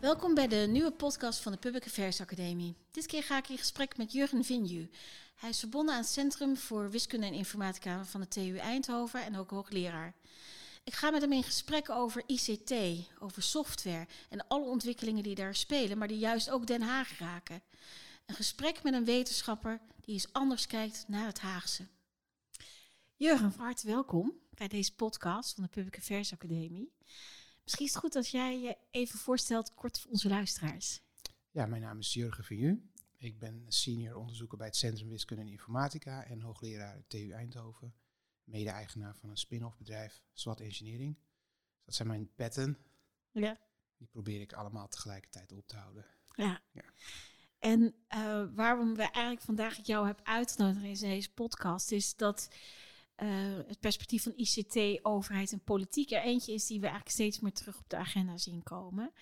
Welkom bij de nieuwe podcast van de Public Affairs Academie. Dit keer ga ik in gesprek met Jurgen Vinju. Hij is verbonden aan het Centrum voor Wiskunde en Informatica van de TU Eindhoven en ook hoogleraar. Ik ga met hem in gesprek over ICT, over software en alle ontwikkelingen die daar spelen, maar die juist ook Den Haag raken. Een gesprek met een wetenschapper die eens anders kijkt naar het Haagse. Jurgen, van harte welkom bij deze podcast van de Public Affairs Academie. Misschien is het goed als jij je even voorstelt, kort voor onze luisteraars. Ja, mijn naam is Jurgen Vinju. Ik ben senior onderzoeker bij het Centrum Wiskunde en Informatica en hoogleraar TU Eindhoven. Mede-eigenaar van een spin-off bedrijf, SWAT Engineering. Dat zijn mijn petten. Ja. Die probeer ik allemaal tegelijkertijd op te houden. Ja. Ja. En eh, waarom we eigenlijk vandaag jou heb uitgenodigd in deze podcast, is dat het perspectief van ICT, overheid en politiek er eentje is die we eigenlijk steeds meer terug op de agenda zien komen.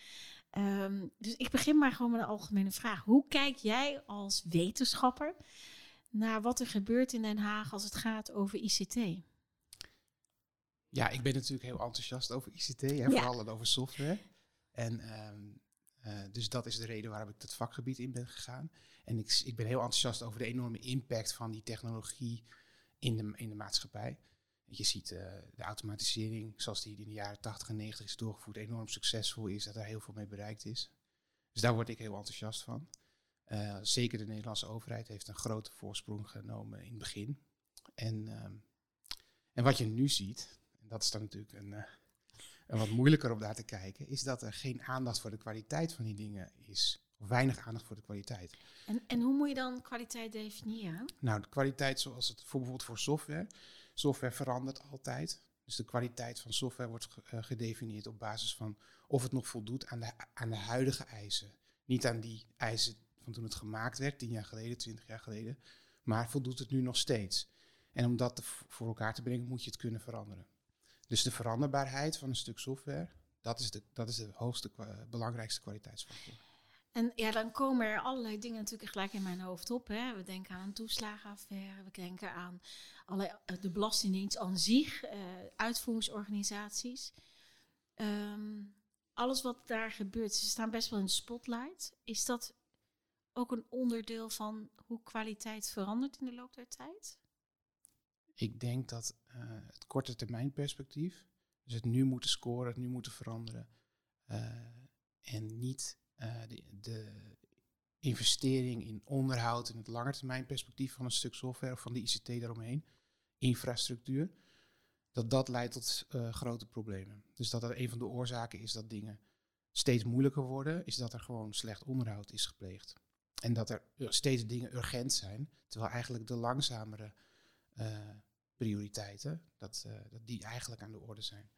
Ehm, dus ik begin maar gewoon met een algemene vraag. Hoe kijk jij als wetenschapper naar wat er gebeurt in Den Haag als het gaat over ICT? Ja, ik ben natuurlijk heel enthousiast over ICT en Ja. vooral over software. En ehm, eh, dus dat is de reden waarom ik dat vakgebied in ben gegaan. En ik, ik ben heel enthousiast over de enorme impact van die technologie in de, in de maatschappij. Je ziet eh, de automatisering, zoals die in de jaren 80 en 90 is doorgevoerd, enorm succesvol is, dat er heel veel mee bereikt is. Dus daar word ik heel enthousiast van. Eh, zeker de Nederlandse overheid heeft een grote voorsprong genomen in het begin. En, ehm, en wat je nu ziet, en dat is dan natuurlijk een, eh, een wat moeilijker om daar te kijken, is dat er geen aandacht voor de kwaliteit van die dingen is. Weinig aandacht voor de kwaliteit. En, en hoe moet je dan kwaliteit definiëren? Nou, de kwaliteit zoals het voor bijvoorbeeld voor software. Software verandert altijd. Dus de kwaliteit van software wordt eh, gedefinieerd op basis van of het nog voldoet aan de, aan de huidige eisen. Niet aan die eisen van toen het gemaakt werd, tien jaar geleden, twintig jaar geleden. Maar voldoet het nu nog steeds. En om dat voor elkaar te brengen, moet je het kunnen veranderen. Dus de veranderbaarheid van een stuk software, dat is de, dat is de hoogste, belangrijkste kwaliteitsfactor. En ja, dan komen er allerlei dingen natuurlijk gelijk in mijn hoofd op. Hè. We denken aan een toeslagenaffaire, we denken aan eh, de Belastingdienst aan zich, eh, uitvoeringsorganisaties. Ehm, alles wat daar gebeurt, ze staan best wel in de spotlight. Is dat ook een onderdeel van hoe kwaliteit verandert in de loop der tijd? Ik denk dat eh, het korte termijn perspectief, dus het nu moeten scoren, het nu moeten veranderen, en niet de, de investering in onderhoud in het langetermijn perspectief van een stuk software of van de ICT daaromheen, infrastructuur, dat dat leidt tot eh, grote problemen. Dus dat dat een van de oorzaken is dat dingen steeds moeilijker worden, is dat er gewoon slecht onderhoud is gepleegd. En dat er eh, steeds dingen urgent zijn, terwijl eigenlijk de langzamere eh, prioriteiten, dat, eh, dat die eigenlijk aan de orde zijn.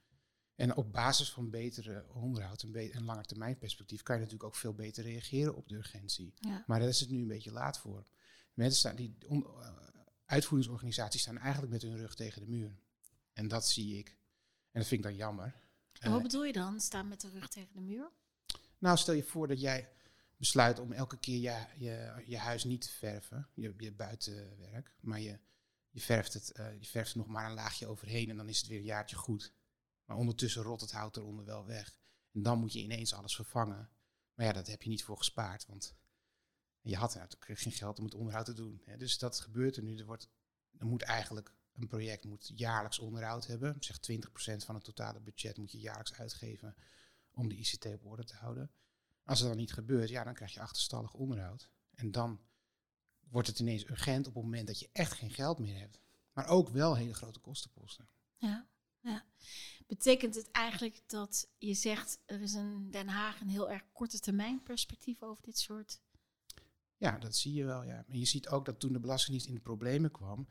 En op basis van betere onderhoud en, be- en langetermijnperspectief kan je natuurlijk ook veel beter reageren op de urgentie. Ja. Maar daar is het nu een beetje laat voor. Mensen staan, die on- eh, uitvoeringsorganisaties staan eigenlijk met hun rug tegen de muur. En dat zie ik. En dat vind ik dan jammer. En wat Eh, bedoel je dan? Staan met de rug tegen de muur? nou, stel je voor dat jij besluit om elke keer je, je, je huis niet te verven, je, je buitenwerk, maar je, je, verft het, eh, je verft er nog maar een laagje overheen en dan is het weer een jaartje goed. Maar ondertussen rot het hout eronder wel weg. En dan moet je ineens alles vervangen. Maar ja, dat heb je niet voor gespaard, want je had natuurlijk geen geld om het onderhoud te doen. Hè. Dus dat gebeurt er nu. Er, wordt, er moet eigenlijk een project moet jaarlijks onderhoud hebben. Zeg 20% van het totale budget moet je jaarlijks uitgeven om de ICT op orde te houden. Als het dan niet gebeurt, ja, dan krijg je achterstallig onderhoud. En dan wordt het ineens urgent op het moment dat je echt geen geld meer hebt. Maar ook wel hele grote kostenposten. Ja, ja. Betekent het eigenlijk dat je zegt er is in Den Haag een heel erg korte termijn perspectief over dit soort? Ja, dat zie je wel, ja. Maar je ziet ook dat toen de Belastingdienst in de problemen kwam,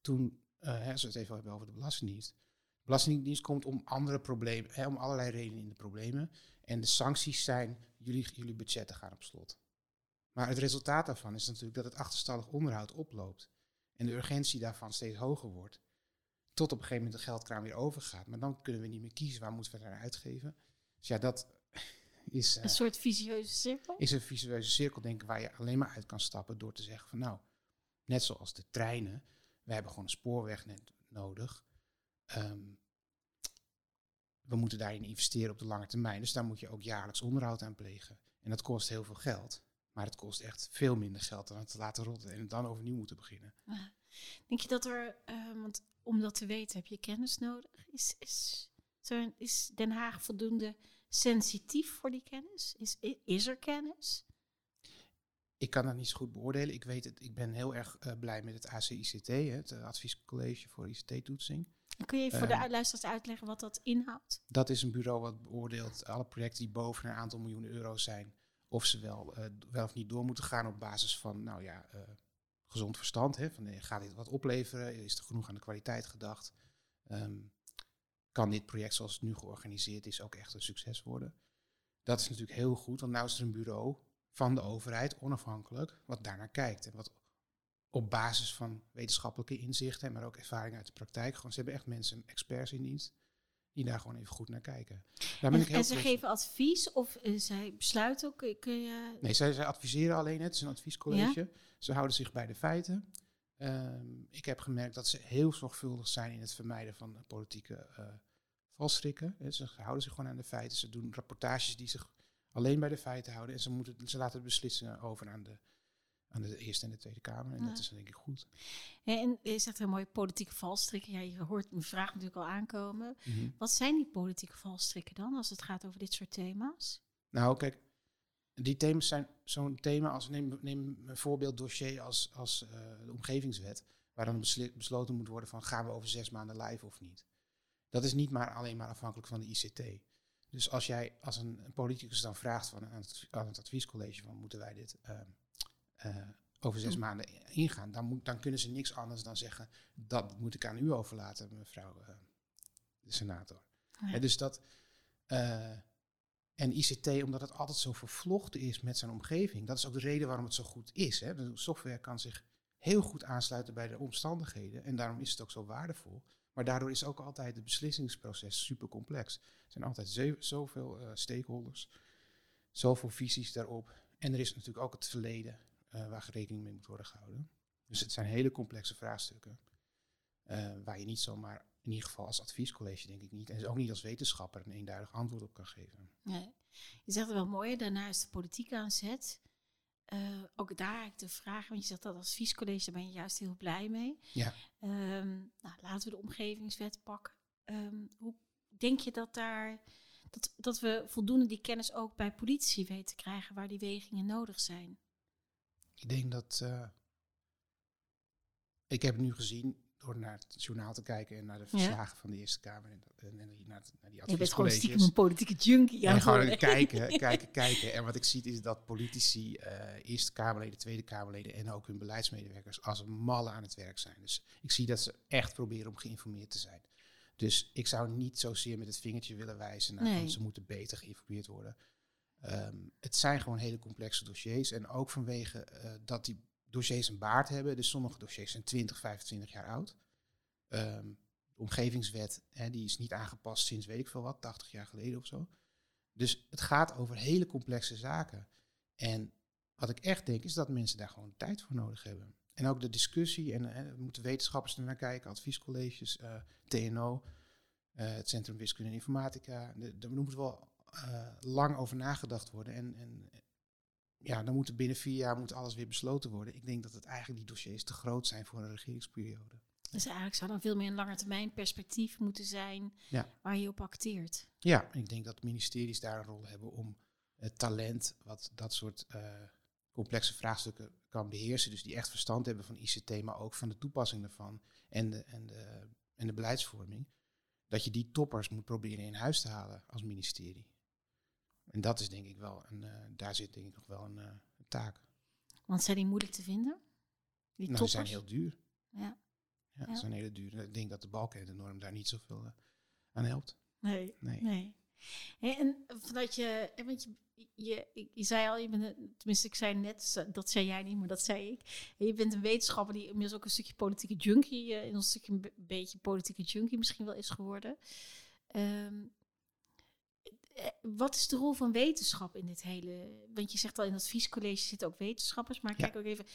toen, eh, hè, als we het even hebben over de Belastingdienst. De Belastingdienst komt om andere problemen, hè, om allerlei redenen in de problemen. En de sancties zijn, jullie, jullie budgetten gaan op slot. Maar het resultaat daarvan is natuurlijk dat het achterstallig onderhoud oploopt. En de urgentie daarvan steeds hoger wordt. Tot op een gegeven moment de geldkraan weer overgaat. Maar dan kunnen we niet meer kiezen, waar moeten we naar uitgeven? Dus ja, dat is... eh, Een soort visieuze cirkel? is een visueuze cirkel denken waar je alleen maar uit kan stappen door te zeggen van nou, net zoals de treinen, we hebben gewoon een spoorwegnet nodig. Ehm, we moeten daarin investeren op de lange termijn. Dus daar moet je ook jaarlijks onderhoud aan plegen. En dat kost heel veel geld. Maar het kost echt veel minder geld dan het te laten rotten en het dan overnieuw moeten beginnen. Denk je dat er, uh, want om dat te weten heb je kennis nodig. Is, is, is Den Haag voldoende sensitief voor die kennis? Is, is er kennis? Ik kan dat niet zo goed beoordelen. Ik weet het, ik ben heel erg uh, blij met het ACICT, het Adviescollege voor ICT-toetsing. Kun je even voor de ehm, luisteraars uitleggen wat dat inhoudt? Dat is een bureau wat beoordeelt alle projecten die boven een aantal miljoen euro zijn, of ze wel, uh, wel of niet door moeten gaan op basis van, nou ja, uh, gezond verstand. Hè, van, gaat dit wat opleveren? Is er genoeg aan de kwaliteit gedacht? Um, kan dit project zoals het nu georganiseerd is ook echt een succes worden? Dat is natuurlijk heel goed, want nu is er een bureau van de overheid, onafhankelijk, wat daarnaar kijkt. En wat op basis van wetenschappelijke inzichten, maar ook ervaring uit de praktijk, gewoon, ze hebben echt mensen, experts in dienst, die daar gewoon even goed naar kijken. Daar ben en, ik heel en ze geven advies of uh, zij besluiten ook? Kun je... Nee, zij, zij adviseren alleen, het is een adviescollege. Ze houden zich bij de feiten. Ehm, ik heb gemerkt dat ze heel zorgvuldig zijn in het vermijden van politieke uh, valstrikken. Ze houden zich gewoon aan de feiten. Ze doen rapportages die zich alleen bij de feiten houden. En ze, moeten, ze laten de beslissingen over aan de, aan de Eerste en de Tweede Kamer. En dat is denk ik goed. En je zegt een mooie politieke valstrikken. Ja, je hoort mijn vraag natuurlijk al aankomen. Mhm. Wat zijn die politieke valstrikken dan als het gaat over dit soort thema's? Nou, kijk, die thema's zijn zo'n thema als, neem, neem een voorbeeld dossier als, als uh, de omgevingswet, waar dan besloten moet worden van gaan we over zes maanden live of niet. Dat is niet maar alleen maar afhankelijk van de ICT. Dus als jij als een, een politicus dan vraagt van, aan, het, aan het adviescollege van moeten wij dit uh, over zes maanden ingaan, dan, moet, dan kunnen ze niks anders dan zeggen dat moet ik aan u overlaten, mevrouw uh, de senator. Ja. dus dat en ICT, omdat het altijd zo vervlochten is met zijn omgeving, dat is ook de reden waarom het zo goed is. Hè? De software kan zich heel goed aansluiten bij de omstandigheden en daarom is het ook zo waardevol. Maar daardoor is ook altijd het beslissingsproces super complex. Er zijn altijd zoveel uh, stakeholders, zoveel visies daarop. En er is natuurlijk ook het verleden uh, waar rekening mee moet worden gehouden. Dus het zijn hele complexe vraagstukken. Uh, waar je niet zomaar, in ieder geval als adviescollege denk ik niet, en ook niet als wetenschapper een eenduidig antwoord op kan geven. Nee. Je zegt het wel mooi, daarna is de politiek aan zet. Uh, ook daar ik de vraag, want je zegt dat als adviescollege, daar ben je juist heel blij mee. Ja. Um, nou, laten we de omgevingswet pakken. Um, hoe denk je dat daar dat, dat we voldoende die kennis ook bij politie weten te krijgen waar die wegingen nodig zijn? Ik denk dat. Uh, ik heb nu gezien door naar het journaal te kijken en naar de verslagen van de Eerste Kamer en, en, en naar, naar die adviescolleges. Je bent gewoon stiekem een politieke junkie. En gewoon kijken, kijken, kijken. En wat ik zie is dat politici, uh, Eerste Kamerleden, Tweede Kamerleden en ook hun beleidsmedewerkers als een malle aan het werk zijn. Dus ik zie dat ze echt proberen om geïnformeerd te zijn. Dus ik zou niet zozeer met het vingertje willen wijzen naar nee. ze moeten beter geïnformeerd worden. Um, het zijn gewoon hele complexe dossiers. En ook vanwege uh, dat die dossiers een baard hebben. Dus sommige dossiers zijn 20, 25 jaar oud. Um, de omgevingswet, hè, die is niet aangepast sinds weet ik veel wat, 80 jaar geleden of zo. Dus het gaat over hele complexe zaken. En wat ik echt denk, is dat mensen daar gewoon tijd voor nodig hebben. En ook de discussie, en moeten wetenschappers er naar kijken, adviescolleges, eh, TNO, eh, het Centrum Wiskunde en Informatica. Daar moet wel lang over nagedacht worden. En, en ja, dan moet binnen vier jaar moet alles weer besloten worden. Ik denk dat het eigenlijk die dossiers te groot zijn voor een regeringsperiode. Dus eigenlijk zou dan veel meer een lange termijn perspectief moeten zijn waar je op acteert. Ja, ik denk dat ministeries daar een rol hebben om het talent wat dat soort uh, complexe vraagstukken kan beheersen. Dus die echt verstand hebben van ICT, maar ook van de toepassing daarvan en de, en de, en de beleidsvorming. Dat je die toppers moet proberen in huis te halen als ministerie. En dat is denk ik wel, een, uh, daar zit denk ik nog wel een, uh, een, taak. Want zijn die moeilijk te vinden? Die nou, zijn heel duur. Ja. Ja, dat zijn hele duur. Ik denk dat de balken de norm daar niet zoveel uh, aan helpt. Nee. Nee. nee. en vanuit je, want je, je, je zei al, je bent, tenminste, ik zei net, dat zei jij niet, maar dat zei ik. je bent een wetenschapper die inmiddels ook een stukje politieke junkie, in een stukje een beetje politieke junkie misschien wel is geworden. Um, eh, wat is de rol van wetenschap in dit hele? Want je zegt al in het adviescollege zitten ook wetenschappers, maar kijk ook even,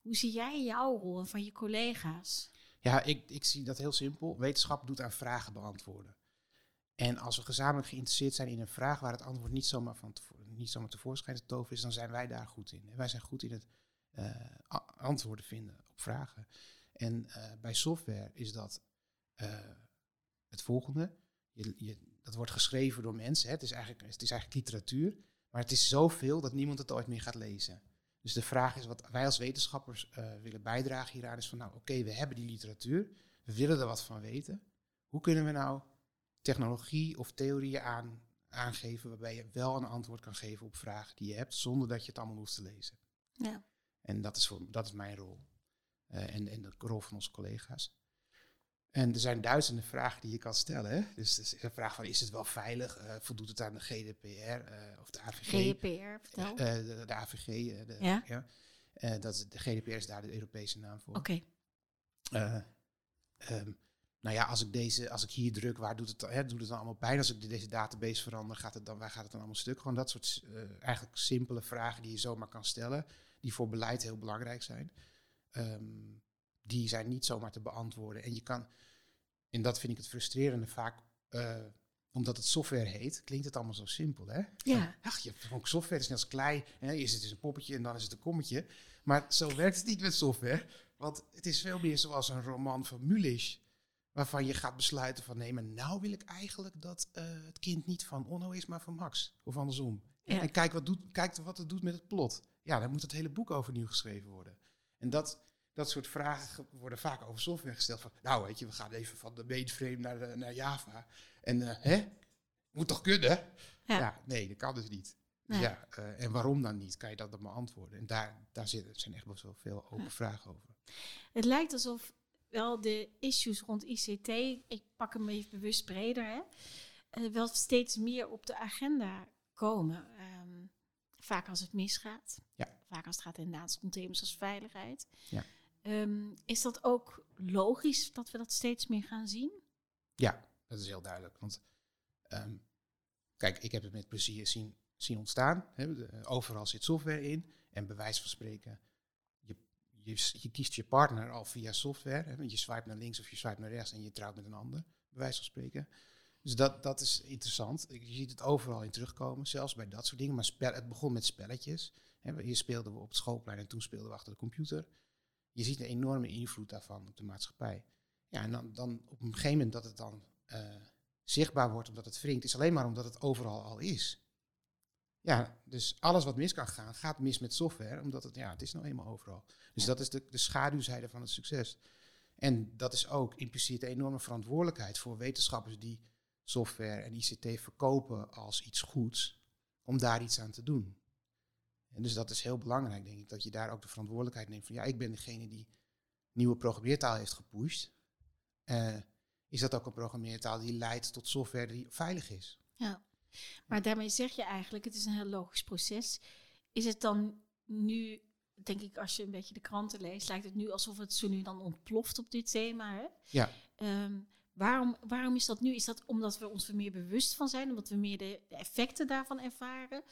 hoe zie jij jouw rol en van je collega's? Ja, ik, ik zie dat heel simpel. Wetenschap doet aan vragen beantwoorden. En als we gezamenlijk geïnteresseerd zijn in een vraag waar het antwoord niet zomaar, van niet zomaar tevoorschijn te toveren is, dan zijn wij daar goed in. Wij zijn goed in het eh, antwoorden vinden op vragen. En eh, bij software is dat eh, het volgende. Je, je, dat wordt geschreven door mensen. Hè. Het, is eigenlijk, het is eigenlijk literatuur. Maar het is zoveel dat niemand het ooit meer gaat lezen. Dus de vraag is wat wij als wetenschappers eh, willen bijdragen hieraan. Is van nou oké, we hebben die literatuur. We willen er wat van weten. Hoe kunnen we nou technologie of theorieën aan, aangeven waarbij je wel een antwoord kan geven op vragen die je hebt, zonder dat je het allemaal hoeft te lezen. Ja. En dat is, voor, dat is mijn rol. Eh, en, en de rol van onze collega's. En er zijn duizenden vragen die je kan stellen. Hè? Dus is een vraag van, is het wel veilig? Eh, voldoet het aan de GDPR eh, of de AVG? GDPR, vertel. Eh, de, de AVG. de, Ja? Dat is, de GDPR is daar de Europese naam voor. Oké. Eh, ehm, nou ja, als ik, deze, als ik hier druk, waar doet het, dan- hè, doet het dan allemaal pijn? Als ik de- deze database verander, gaat het dan, waar gaat het dan allemaal stuk? Gewoon dat soort eigenlijk simpele vragen die je zomaar kan stellen, die voor beleid heel belangrijk zijn. Ehm, die zijn niet zomaar te beantwoorden. En je kan, en dat vind ik het frustrerende vaak, eh, omdat het software heet, klinkt het allemaal zo simpel, hè? Ja. Ach, je hebt gewoon software, het is net als klei. Hè? Eerst het is een poppetje en dan is het een kommetje. Maar zo werkt het niet met software. Want het is veel meer zoals een roman van Mulisch. Waarvan je gaat besluiten van nee, maar nou wil ik eigenlijk dat eh, het kind niet van Onno is, maar van Max. Of andersom. Ja. En kijk wat, doet, kijk wat het doet met het plot. Ja, dan moet het hele boek overnieuw geschreven worden. En dat, dat soort vragen ge- worden vaak over software gesteld. Van, nou weet je, we gaan even van de mainframe naar, de, naar Java. En eh, hè? Moet toch kunnen? Ja. Ja. nee, dat kan dus niet. Nee. Ja, eh, en waarom dan niet? Kan je dat dan beantwoorden? En daar, daar zijn echt wel veel open vragen over. Het lijkt alsof wel de issues rond ICT, ik pak hem even bewust breder, hè, eh, wel steeds meer op de agenda komen. Ehm, vaak als het misgaat. Ja. Vaak als het gaat inderdaad om thema's als veiligheid. Ja. Ehm, is dat ook logisch dat we dat steeds meer gaan zien? Ja, dat is heel duidelijk. Want ehm, kijk, ik heb het met plezier zien, zien ontstaan. Overal zit software in. En bij wijze van spreken, je, je, je kiest je partner al via software. Want je swipe naar links of je swipe naar rechts en je trouwt met een ander. Bij van spreken. Dus dat, dat is interessant. Je ziet het overal in terugkomen, zelfs bij dat soort dingen. Maar spel, het begon met spelletjes. Hier speelden we op het schoolplein en toen speelden we achter de computer. Je ziet een enorme invloed daarvan op de maatschappij. Ja, en dan, dan op een gegeven moment dat het dan eh, zichtbaar wordt omdat het wringt, is alleen maar omdat het overal al is. Ja, dus alles wat mis kan gaan, gaat mis met software, omdat het, ja, het is nou eenmaal overal. Dus dat is de, de schaduwzijde van het succes. En dat is ook impliciet een enorme verantwoordelijkheid voor wetenschappers die software en ICT verkopen als iets goeds, om daar iets aan te doen. En dus dat is heel belangrijk, denk ik, dat je daar ook de verantwoordelijkheid neemt van, ja, ik ben degene die nieuwe programmeertaal heeft gepusht. Eh, is dat ook een programmeertaal die leidt tot software die veilig is? Ja. Maar daarmee zeg je eigenlijk, het is een heel logisch proces. Is het dan nu, denk ik, als je een beetje de kranten leest, lijkt het nu alsof het zo nu dan ontploft op dit thema. Hè? Ja. Ehm, waarom, waarom is dat nu? Is dat omdat we ons er meer bewust van zijn? Omdat we meer de, de effecten daarvan ervaren?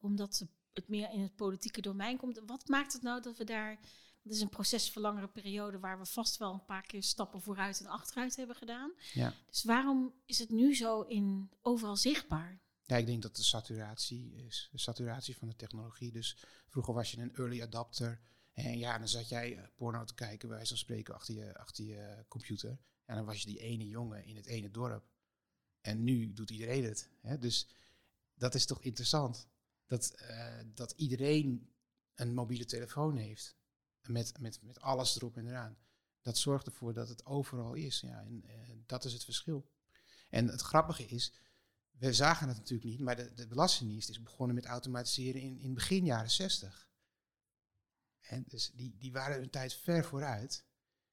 Omdat ze- het meer in het politieke domein komt? Wat maakt het nou dat we daar... Het is een proces voor langere periode waar we vast wel een paar keer stappen vooruit en achteruit hebben gedaan. Ja. Dus waarom is het nu zo in, overal zichtbaar? Ja, ik denk dat de saturatie is. De saturatie van de technologie. Dus vroeger was je een early adapter. En ja, dan zat jij eh, porno te kijken, bij wijze van spreken, achter je, achter je computer. En dan was je die ene jongen in het ene dorp. En nu doet iedereen het. Hè? Dus dat is toch interessant. Dat, eh, dat iedereen een mobiele telefoon heeft. Met, met, met alles erop en eraan. Dat zorgt ervoor dat het overal is. Ja, en eh, dat is het verschil. En het grappige is, we zagen het natuurlijk niet, maar de, de Belastingdienst is begonnen met automatiseren in, in begin jaren 60. En dus die, die waren hun tijd ver vooruit.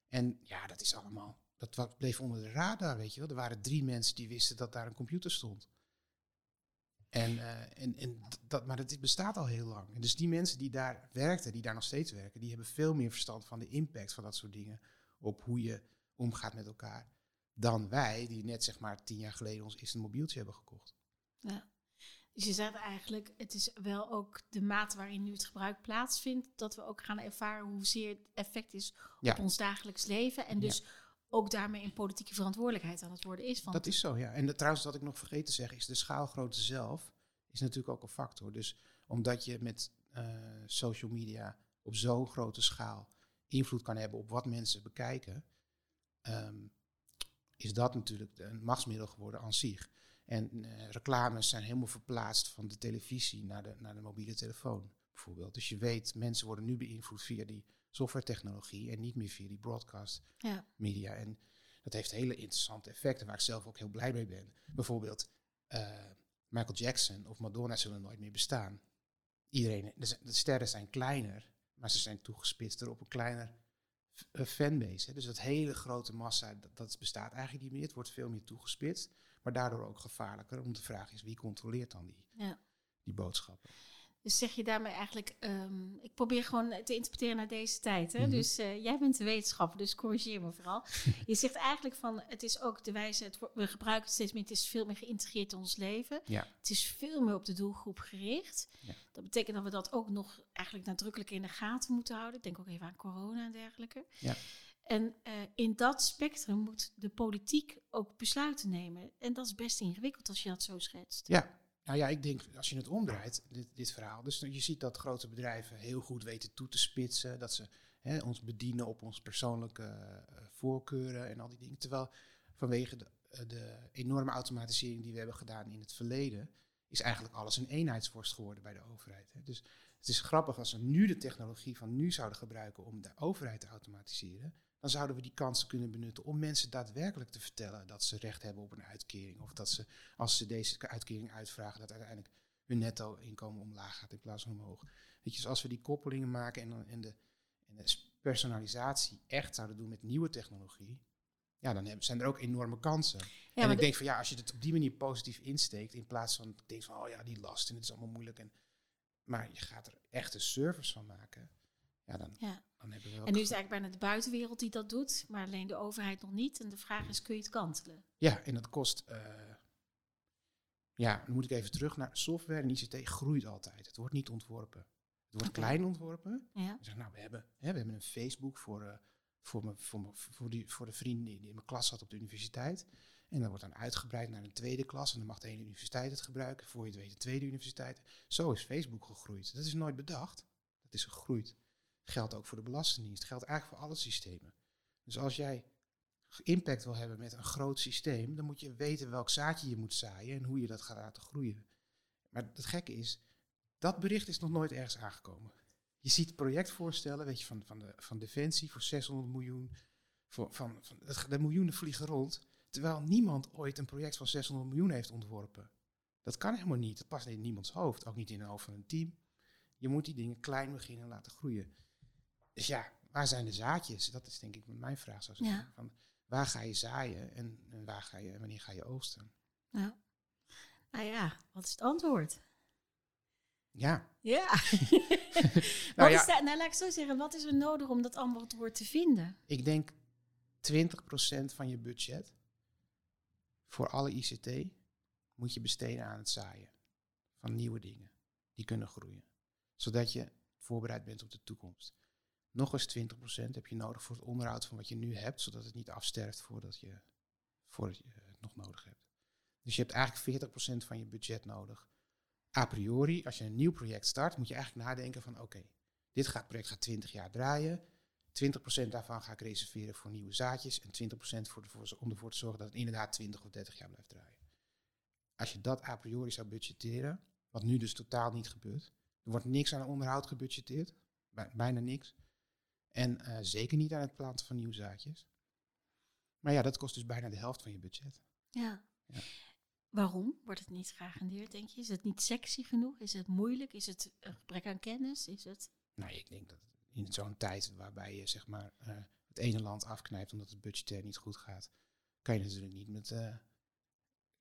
En ja, dat is allemaal, dat bleef onder de radar, weet je wel. Er waren drie mensen die wisten dat daar een computer stond. En, eh, en, en d- dat, maar dat bestaat al heel lang. En dus die mensen die daar werkten, die daar nog steeds werken, die hebben veel meer verstand van de impact van dat soort dingen op hoe je omgaat met elkaar. Dan wij, die net zeg maar tien jaar geleden ons eerste mobieltje hebben gekocht. Ja. Dus je zegt eigenlijk, het is wel ook de mate waarin nu het gebruik plaatsvindt, dat we ook gaan ervaren hoezeer het effect is Ja. op ons dagelijks leven. En Ja. Ook daarmee een politieke verantwoordelijkheid aan het worden is. Dat is zo, ja. En trouwens, wat ik nog vergeten te zeggen, is de schaalgrootte zelf is natuurlijk ook een factor. Dus omdat je met eh, social media op zo'n grote schaal invloed kan hebben op wat mensen bekijken, ehm, is dat natuurlijk een machtsmiddel geworden aan zich. En eh, reclames zijn helemaal verplaatst van de televisie naar de, naar de mobiele telefoon, bijvoorbeeld. Dus je weet, mensen worden nu beïnvloed via die softwaretechnologie en niet meer via die broadcast ja. media. En dat heeft hele interessante effecten waar ik zelf ook heel blij mee ben. Bijvoorbeeld eh, Michael Jackson of Madonna zullen nooit meer bestaan. Iedereen, de, de sterren zijn kleiner, maar ze zijn toegespitster op een kleiner eh, fanbase. Hè. Dus dat hele grote massa, dat, dat bestaat eigenlijk niet meer. Het wordt veel meer toegespitst, maar daardoor ook gevaarlijker. Om de vraag is, wie controleert dan die, Ja. die boodschappen? Dus zeg je daarmee eigenlijk, ehm, ik probeer gewoon te interpreteren naar deze tijd. Hè? Mhm. Dus eh, jij bent de wetenschapper, dus corrigeer me vooral. je zegt eigenlijk van, het is ook de wijze, het, we gebruiken het steeds meer, het is veel meer geïntegreerd in ons leven. Ja. Het is veel meer op de doelgroep gericht. Ja. Dat betekent dat we dat ook nog eigenlijk nadrukkelijk in de gaten moeten houden. Ik denk ook even aan corona en dergelijke. Ja. En eh, in dat spectrum moet de politiek ook besluiten nemen. En dat is best ingewikkeld als je dat zo schetst. Ja, nou ja, ik denk als je het omdraait, dit, dit verhaal. Dus je ziet dat grote bedrijven heel goed weten toe te spitsen. Dat ze hè, ons bedienen op onze persoonlijke eh, voorkeuren en al die dingen. Terwijl vanwege de, eh, de enorme automatisering die we hebben gedaan in het verleden, is eigenlijk alles een eenheidsworst geworden bij de overheid. Hè. Dus het is grappig als we nu de technologie van nu zouden gebruiken om de overheid te automatiseren. Dan zouden we die kansen kunnen benutten om mensen daadwerkelijk te vertellen dat ze recht hebben op een uitkering. Of dat ze, als ze deze uitkering uitvragen, dat uiteindelijk hun netto-inkomen omlaag gaat in plaats van omhoog. Weet je, dus als we die koppelingen maken en, de, en de personalisatie echt zouden doen met nieuwe technologie, ja, dan hebben, zijn er ook enorme kansen. Ja, en ik de- denk van ja, als je het op die manier positief insteekt, in plaats van denk van oh ja, die last en het is allemaal moeilijk. En, maar je gaat er echt een service van maken, ja, dan, Ja. dan hebben we ook En nu is het eigenlijk bijna de buitenwereld die dat doet, maar alleen de overheid nog niet. En de vraag is, kun je het kantelen? Ja, en dat kost. eh, ja, dan moet ik even terug naar software en ICT groeit altijd. Het wordt niet ontworpen. Het wordt klein ontworpen. Ja. Je zegt, nou, we hebben, hè, we hebben een Facebook voor, eh, voor, me, voor, me, voor, die, voor de vrienden die in mijn klas zat op de universiteit. En dat wordt dan uitgebreid naar een tweede klas. En dan mag de ene universiteit het gebruiken. Voor je het weet, de tweede universiteit. Zo is Facebook gegroeid. Dat is nooit bedacht. Dat is gegroeid. Geldt ook voor de Belastingdienst. Geldt eigenlijk voor alle systemen. Dus als jij impact wil hebben met een groot systeem, dan moet je weten welk zaadje je moet zaaien en hoe je dat gaat laten groeien. Maar het gekke is, dat bericht is nog nooit ergens aangekomen. Je ziet projectvoorstellen, weet je, van, van, de, van Defensie voor 600 miljoen. Voor, van, van, het- de miljoenen vliegen rond. Terwijl niemand ooit een project van 600 miljoen heeft ontworpen. Dat kan helemaal niet. Dat past in niemands hoofd. Ook niet in een hoofd van een team. Je moet die dingen klein beginnen en laten groeien. Dus ja, waar zijn de zaadjes? Dat is denk ik mijn vraag. Zou zijn. Ja. Van, waar ga je zaaien en, en waar ga je, wanneer ga je oogsten? ja. Nou ja, wat is het antwoord? Ja, Ja. Nou wat ja. nou, laat ik zo zeggen, wat is er nodig om dat antwoord te vinden? ik denk 20% van je budget voor alle ICT moet je besteden aan het zaaien van nieuwe dingen die kunnen groeien. Zodat je voorbereid bent op de toekomst. Nog eens 20% heb je nodig voor het onderhoud van wat je nu hebt, zodat het niet afsterft voordat je, voordat je het nog nodig hebt. Dus je hebt eigenlijk 40% van je budget nodig. A priori, als je een nieuw project start, moet je eigenlijk nadenken van oké, dit gaat, project gaat 20 jaar draaien. 20% daarvan ga ik reserveren voor nieuwe zaadjes en 20% voor de, om ervoor te zorgen dat het inderdaad 20 of 30 jaar blijft draaien. Als je dat a priori zou budgetteren, wat nu dus totaal niet gebeurt, er wordt niks aan onderhoud gebudgeteerd, bij- bijna niks. En eh, zeker niet aan het planten van nieuwe zaadjes. Maar ja, dat kost dus bijna de helft van je budget. Ja. Ja. Waarom wordt het niet geagendeerd, denk je? Is het niet sexy genoeg? Is het moeilijk? Is het een gebrek aan kennis? Is het... Nou, ik denk dat in zo'n tijd waarbij je zeg maar eh, het ene land afknijpt omdat het budgetair niet goed gaat, kan je natuurlijk niet met eh,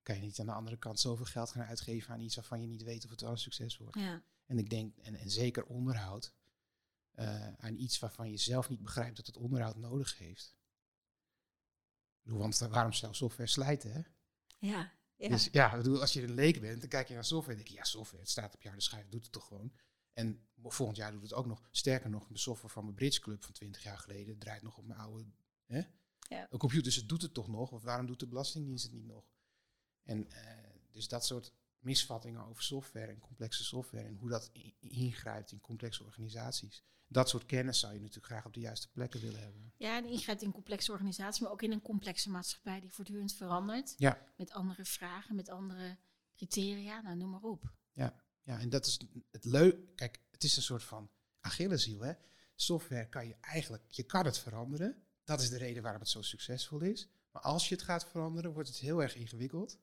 kan je niet aan de andere kant zoveel geld gaan uitgeven aan iets waarvan je niet weet of het wel een succes wordt. Ja. En ik denk, en, en zeker onderhoud, eh, aan iets waarvan je zelf niet begrijpt dat het onderhoud nodig heeft. Want waarom zou software slijten? Hè? Ja. ja. Dus ja, als je een leek bent, dan kijk je naar software en denk je, ja, software, het staat op je harde schijf, doet het toch gewoon. En volgend jaar doet het ook nog. Sterker nog, de software van mijn Bridge Club van 20 jaar geleden draait nog op mijn oude. Hè? Ja. computer dus het doet het toch nog, of waarom doet de Belastingdienst het niet nog? En eh, dus dat soort misvattingen over software en complexe software en hoe dat ingrijpt in complexe organisaties. Dat soort kennis zou je natuurlijk graag op de juiste plekken willen hebben. Ja, en ingrijpt in complexe organisaties, maar ook in een complexe maatschappij die voortdurend verandert. Ja. Met andere vragen, met andere criteria, nou noem maar op. Ja, en dat is het leuk. Kijk, het is een soort van Achilleshiel, hè. Software kan je eigenlijk, je kan het veranderen. Dat is de reden waarom het zo succesvol is. Maar als je het gaat veranderen, wordt het heel erg ingewikkeld.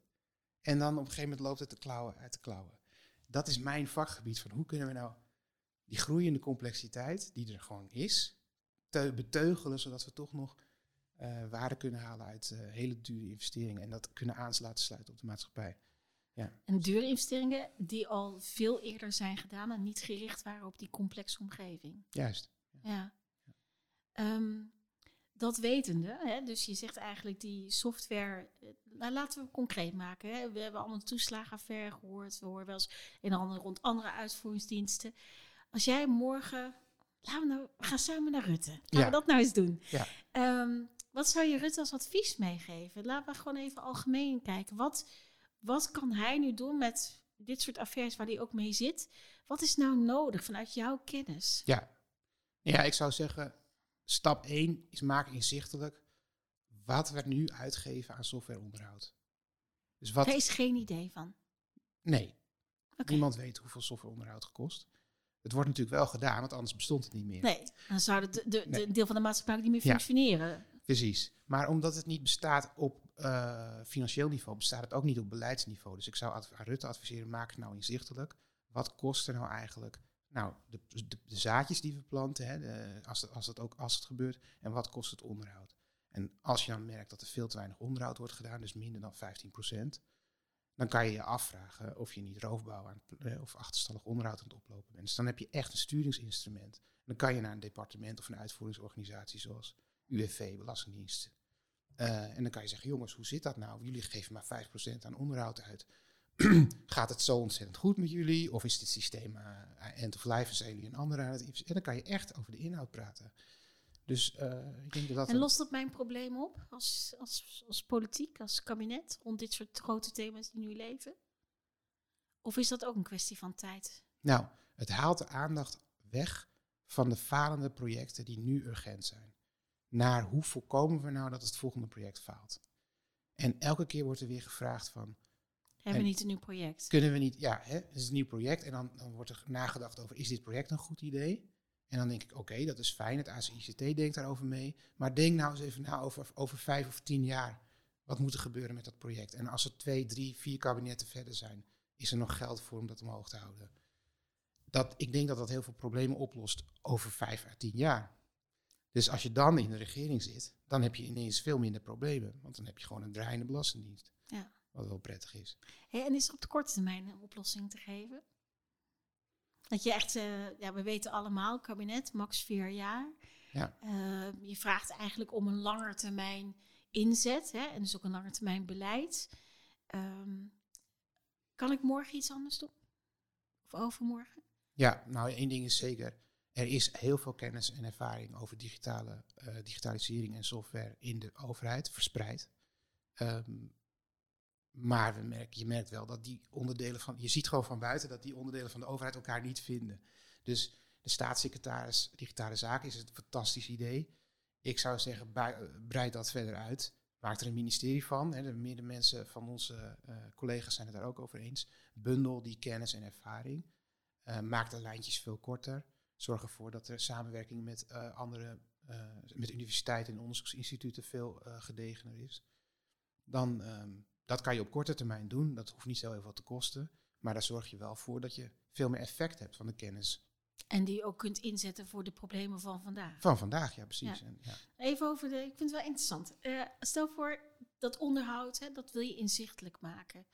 En dan op een gegeven moment loopt het de klauwen uit de klauwen. Dat is mijn vakgebied van hoe kunnen we nou die groeiende complexiteit, die er gewoon is, te beteugelen, zodat we toch nog eh, waarde kunnen halen uit eh, hele dure investeringen. En dat kunnen aan laten sluiten op de maatschappij. En dure investeringen die al veel eerder zijn gedaan en niet gericht waren op die complexe omgeving. Juist. Ja. Ehm, dat wetende, hè, dus je zegt eigenlijk die software, eh, nou, laten we het concreet maken. Hè. We hebben allemaal de toeslagenaffaire gehoord, we horen wel eens een en ander rond andere uitvoeringsdiensten. Als jij morgen, laten we, nou, we gaan samen naar Rutte, laten Ja. we dat nou eens doen. Ja. Ehm, wat zou je Rutte als advies meegeven? Laten we gewoon even algemeen kijken. Wat, wat kan hij nu doen met dit soort affaires waar hij ook mee zit? Wat is nou nodig vanuit jouw kennis? Ja. Ja, ik zou zeggen, stap 1 is maak inzichtelijk wat we nu uitgeven aan softwareonderhoud. Dus wat, Daar is geen idee van. nee, niemand weet hoeveel softwareonderhoud kost. Het wordt natuurlijk wel gedaan, want anders bestond het niet meer. Nee, dan zou het de, de, deel van de maatschappij niet meer Ja. functioneren. Precies. Maar omdat het niet bestaat op eh, financieel niveau, bestaat het ook niet op beleidsniveau. Dus ik zou adv- aan Rutte adviseren, maak het nou inzichtelijk. Wat kost er nou eigenlijk? Nou, de, de, de zaadjes die we planten, hè, de- als, als, het ook, als het gebeurt. En wat kost het onderhoud? En als je dan merkt dat er veel te weinig onderhoud wordt gedaan, dus minder dan 15%, dan kan je je afvragen of je niet roofbouw aan eh, of achterstallig onderhoud aan het oplopen bent. Dus dan heb je echt een sturingsinstrument. Dan kan je naar een departement of een uitvoeringsorganisatie zoals UWV, Belastingdienst. Eh, en dan kan je zeggen, jongens, hoe zit dat nou? Jullie geven maar 5% aan onderhoud uit. Gaat het zo ontzettend goed met jullie? Of is dit systeem eh, end of life jullie een andere aan het? En dan kan je echt over de inhoud praten. Dus eh, ik denk dat dat... En lost dat mijn probleem op als, als, als politiek, als kabinet, rond dit soort grote thema's die nu leven? Of is dat ook een kwestie van tijd? Nou, het haalt de aandacht weg van de falende projecten die nu urgent zijn. Naar hoe voorkomen we nou dat het volgende project faalt? En elke keer wordt er weer gevraagd van, Hebben we niet een nieuw project? kunnen we niet, ja, hè, het is een nieuw project en dan, dan wordt er nagedacht over, is dit project een goed idee? En dan denk ik, oké, dat is fijn, het ACICT denkt daarover mee, maar denk nou eens even na over, over vijf of tien jaar. Wat moet er gebeuren met dat project? En als er twee, drie, vier kabinetten verder zijn, is er nog geld voor om dat omhoog te houden? Dat, ik denk dat dat heel veel problemen oplost over vijf à tien jaar. Dus als je dan in de regering zit, dan heb je ineens veel minder problemen. Want dan heb je gewoon een draaiende belastingdienst. Ja. Wat wel prettig is. En is er op de korte termijn een oplossing te geven? Dat je echt, eh, ja, we weten allemaal, kabinet, max vier jaar. Ja. Eh, je vraagt eigenlijk om een langetermijn inzet hè, en dus ook een langetermijn beleid. Ehm, kan ik morgen iets anders doen? Of overmorgen? Ja, nou één ding is zeker. Er is heel veel kennis en ervaring over digitale, eh, digitalisering en software in de overheid verspreid. Ehm, maar je merkt wel dat die onderdelen van, je ziet gewoon van buiten dat die onderdelen van de overheid elkaar niet vinden. Dus de staatssecretaris Digitale Zaken is een fantastisch idee. Ik zou zeggen, eh, breid dat verder uit. Maak er een ministerie van. Hè. De meerdere mensen van onze eh, collega's zijn het daar ook over eens. Bundel die kennis en ervaring. Eh, maak de lijntjes veel korter. Zorg ervoor dat er samenwerking met andere, met universiteiten en onderzoeksinstituten veel gedegener is. Dan, ehm, dat kan je op korte termijn doen. Dat hoeft niet zo heel veel te kosten. Maar daar zorg je wel voor dat je veel meer effect hebt van de kennis En die je ook kunt inzetten voor de problemen van vandaag. van vandaag. Ja, precies. Ja. En, ja. Even over de, ik vind het wel interessant. Eh, stel voor dat onderhoud, hè, dat wil je inzichtelijk maken.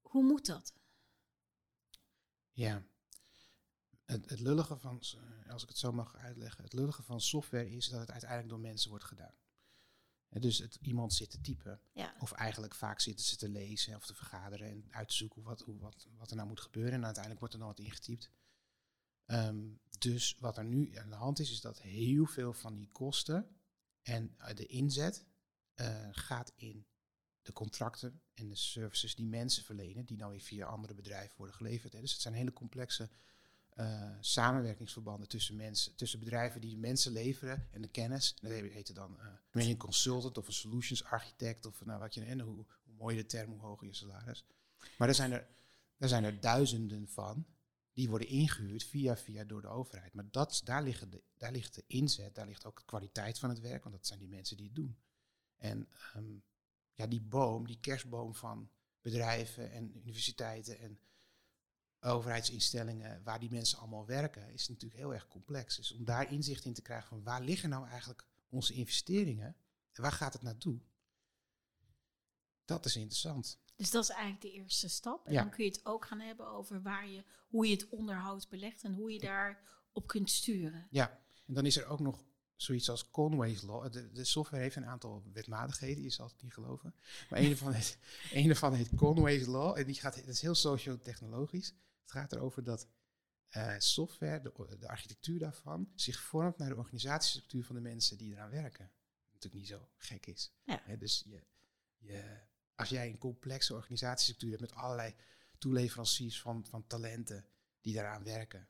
Hoe moet dat? Ja. Het, het lullige van, eh, als ik het zo mag uitleggen, het lullige van software is dat het uiteindelijk door mensen wordt gedaan. Dus het, iemand zit te typen, Ja. of eigenlijk vaak zitten ze te lezen of te vergaderen en uit te zoeken wat, hoe, wat, wat er nou moet gebeuren. En uiteindelijk wordt er dan wat ingetypt. Ehm, dus wat er nu aan de hand is, is dat heel veel van die kosten en eh, de inzet eh, gaat in de contracten en de services die mensen verlenen, die nou weer via andere bedrijven worden geleverd. Hè. Dus het zijn hele complexe uh, samenwerkingsverbanden tussen mensen, tussen bedrijven die mensen leveren en de kennis. Dat heet dan een consultant of een solutions architect of nou wat je en hoe, hoe de term, hoe hoger je salaris. Maar er zijn er, er zijn er duizenden van die worden ingehuurd via via door de overheid. Maar dat, daar, liggen de, daar ligt de inzet, daar ligt ook de kwaliteit van het werk, want dat zijn die mensen die het doen. En um, ja, die boom, die kerstboom van bedrijven en universiteiten en overheidsinstellingen waar die mensen allemaal werken, is natuurlijk heel erg complex. Dus om daar inzicht in te krijgen van waar liggen nou eigenlijk onze investeringen en waar gaat het naartoe, dat is interessant. Dus dat is eigenlijk de eerste stap. En dan kun je het ook gaan hebben over waar je, hoe je het onderhoud belegt en hoe je daar op kunt sturen. Ja, en dan is er ook nog zoiets als Conway's Law. De, de, software heeft een aantal wetmatigheden, je zal het niet geloven. Maar een ervan heet, een ervan heet Conway's Law en die gaat, dat is heel socio-technologisch. Het gaat erover dat uh, software, de, de, architectuur daarvan, zich vormt naar de organisatiestructuur van de mensen die eraan werken. Wat natuurlijk niet zo gek is. Ja. dus je, je, als jij een complexe organisatiestructuur hebt met allerlei toeleveranciers van, van talenten die daaraan werken,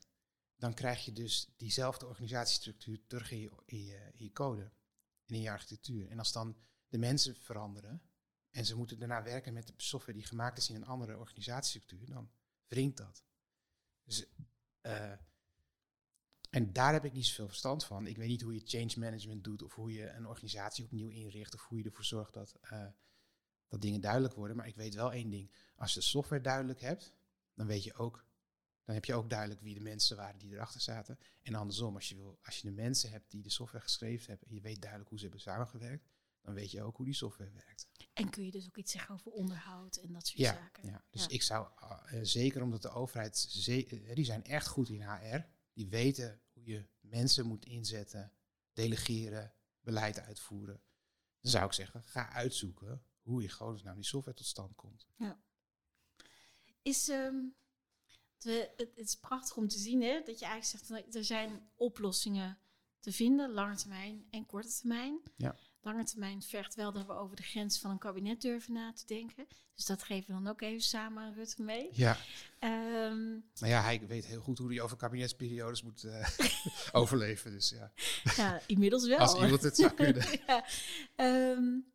dan krijg je dus diezelfde organisatiestructuur terug in je, in je, in je code en in je architectuur. En als dan de mensen veranderen en ze moeten daarna werken met de software die gemaakt is in een andere organisatiestructuur, dan wringt dat. Dus, uh, en daar heb ik niet zoveel verstand van. Ik weet niet hoe je change management doet of hoe je een organisatie opnieuw inricht of hoe je ervoor zorgt dat, uh, dat dingen duidelijk worden. Maar ik weet wel één ding. Als je de software duidelijk hebt, dan weet je ook, dan heb je ook duidelijk wie de mensen waren die erachter zaten. En andersom, als je, wil, als je de mensen hebt die de software geschreven hebben en je weet duidelijk hoe ze hebben samengewerkt, dan weet je ook hoe die software werkt. En kun je dus ook iets zeggen over onderhoud en dat soort ja, zaken. Ja, dus ik zou uh, zeker omdat de overheid, uh, die zijn echt goed in HR, die weten hoe je mensen moet inzetten, delegeren, beleid uitvoeren. Dan zou ik zeggen, ga uitzoeken hoe je nou die software tot stand komt. Ja. Is, um, de, het, is prachtig om te zien hè, dat je eigenlijk zegt, er zijn oplossingen te vinden, lange termijn en korte termijn. Ja lange termijn vergt wel dat we over de grens van een kabinet durven na te denken. Dus dat geven we dan ook even samen aan Rutte mee. Ja. Um, nou ja, hij weet heel goed hoe hij over kabinetsperiodes moet uh, overleven. Dus ja. ja, inmiddels wel. Als iemand het zou kunnen. ja. Um,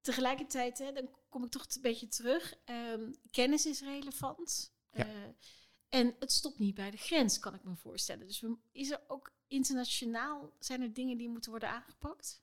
tegelijkertijd, hè, dan kom ik toch een beetje terug. Um, kennis is relevant. Ja. Uh, en het stopt niet bij de grens, kan ik me voorstellen. Dus we, is er ook internationaal, zijn er dingen die moeten worden aangepakt?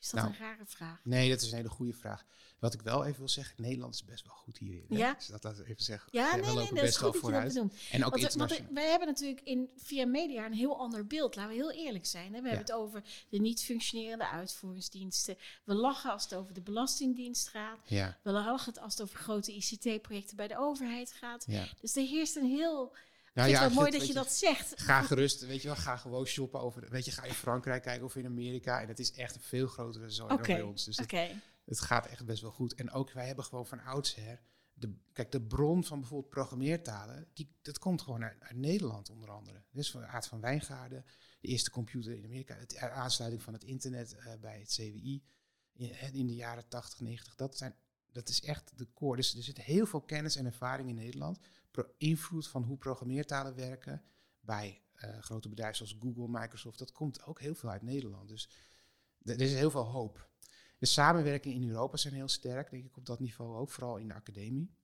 Is dat nou, een rare vraag? Nee, dat is een hele goede vraag. Wat ik wel even wil zeggen, Nederland is best wel goed hierin. Ja. Dus dat laten we even zeggen. Ja, nee, nee, dat is goed dat vooruit. je dat En ook internationaal. wij hebben natuurlijk in, via media een heel ander beeld. Laten we heel eerlijk zijn. Hè? We hebben het over de niet functionerende uitvoeringsdiensten. We lachen als het over de Belastingdienst gaat. Ja. We lachen als het over grote ICT-projecten bij de overheid gaat. Ja. Dus er heerst een heel nou, ja, het mooi dat je, dat zegt. Ga gerust, weet je wel, ga gewoon shoppen over, weet je, ga in Frankrijk kijken of in Amerika. En het is echt een veel grotere zooi okay. dan bij ons. Dus het, het, gaat echt best wel goed. En ook wij hebben gewoon van oudsher, de, kijk, de bron van bijvoorbeeld programmeertalen, die, dat komt gewoon uit, uit Nederland onder andere. Dus van Aard van Wijngaarden, de eerste computer in Amerika, de aansluiting van het internet uh, bij het CWI in, in, de jaren 80, 90. Dat, zijn, dat is echt de core. Dus er zit heel veel kennis en ervaring in Nederland invloed van hoe programmeertalen werken bij uh, grote bedrijven zoals Google, Microsoft, dat komt ook heel veel uit Nederland. Dus er is heel veel hoop. De samenwerking in Europa zijn heel sterk, denk ik, op dat niveau ook, vooral in de academie.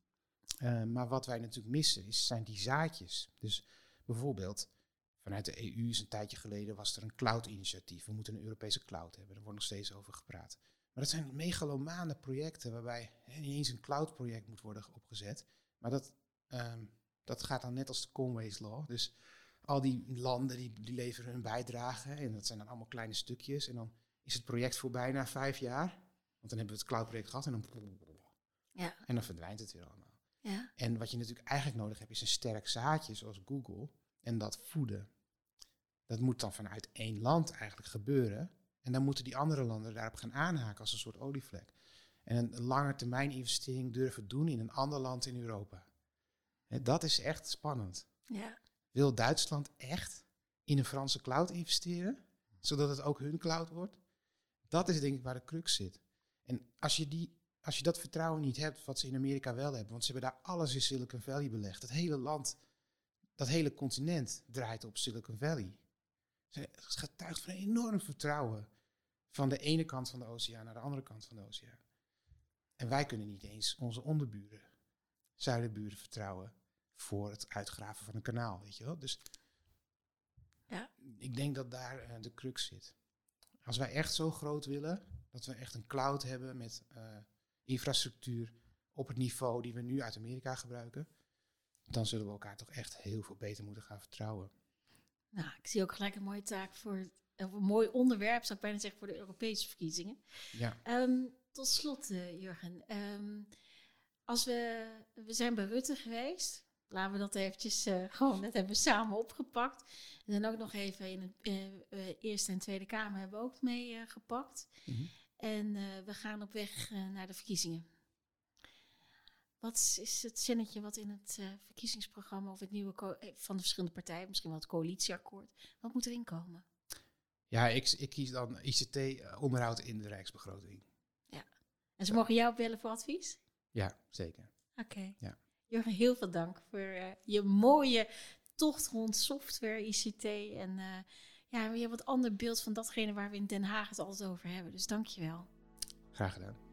Uh, maar wat wij natuurlijk missen, is, zijn die zaadjes. Dus bijvoorbeeld, vanuit de EU is een tijdje geleden was er een cloud-initiatief. We moeten een Europese cloud hebben, daar wordt nog steeds over gepraat. Maar dat zijn megalomane projecten waarbij hè, niet eens een cloud-project moet worden opgezet. Maar dat Um, dat gaat dan net als de Conway's Law. Dus al die landen die, die leveren hun bijdrage. En dat zijn dan allemaal kleine stukjes. En dan is het project voor bijna vijf jaar. Want dan hebben we het cloud-project gehad en dan, ja. en dan verdwijnt het weer allemaal. Ja. En wat je natuurlijk eigenlijk nodig hebt, is een sterk zaadje zoals Google. En dat voeden. Dat moet dan vanuit één land eigenlijk gebeuren. En dan moeten die andere landen daarop gaan aanhaken als een soort olievlek. En een lange termijn investering durven doen in een ander land in Europa dat is echt spannend. Ja. Wil Duitsland echt in een Franse cloud investeren, zodat het ook hun cloud wordt? Dat is denk ik waar de crux zit. En als je, die, als je dat vertrouwen niet hebt, wat ze in Amerika wel hebben, want ze hebben daar alles in Silicon Valley belegd. Het hele land, dat hele continent draait op Silicon Valley. Ze getuigt van enorm vertrouwen van de ene kant van de oceaan naar de andere kant van de oceaan. En wij kunnen niet eens onze onderburen, zuidenburen vertrouwen voor het uitgraven van een kanaal, weet je wel. Dus Ja. ik denk dat daar eh, de crux zit. Als wij echt zo groot willen, dat we echt een cloud hebben met eh, infrastructuur op het niveau die we nu uit Amerika gebruiken, dan zullen we elkaar toch echt heel veel beter moeten gaan vertrouwen. Nou, ik zie ook gelijk een mooie taak voor, of een mooi onderwerp, zou ik bijna zeggen, voor de Europese verkiezingen. Ja, Ehm, tot slot, eh, Jurgen. Ehm, als we, we zijn bij Rutte geweest. Laten we dat eventjes eh, gewoon, dat hebben we samen opgepakt. En dan ook nog even in het eh, eh, Eerste en Tweede Kamer hebben we ook mee gepakt. Mhm. En we gaan op weg naar de verkiezingen. Wat is het zinnetje wat in het verkiezingsprogramma of het nieuwe van de verschillende partijen, misschien wel het coalitieakkoord, wat moet erin komen? ja ik, ik kies dan ICT-onderhoud in de Rijksbegroting. En ze mogen jou bellen voor advies? Ja, zeker. Oké. Ja. Jurgen, heel veel dank voor eh, je mooie tocht rond software, ICT en eh, ja, weer wat ander beeld van datgene waar we in Den Haag het altijd over hebben. Dus dank je wel. Graag gedaan.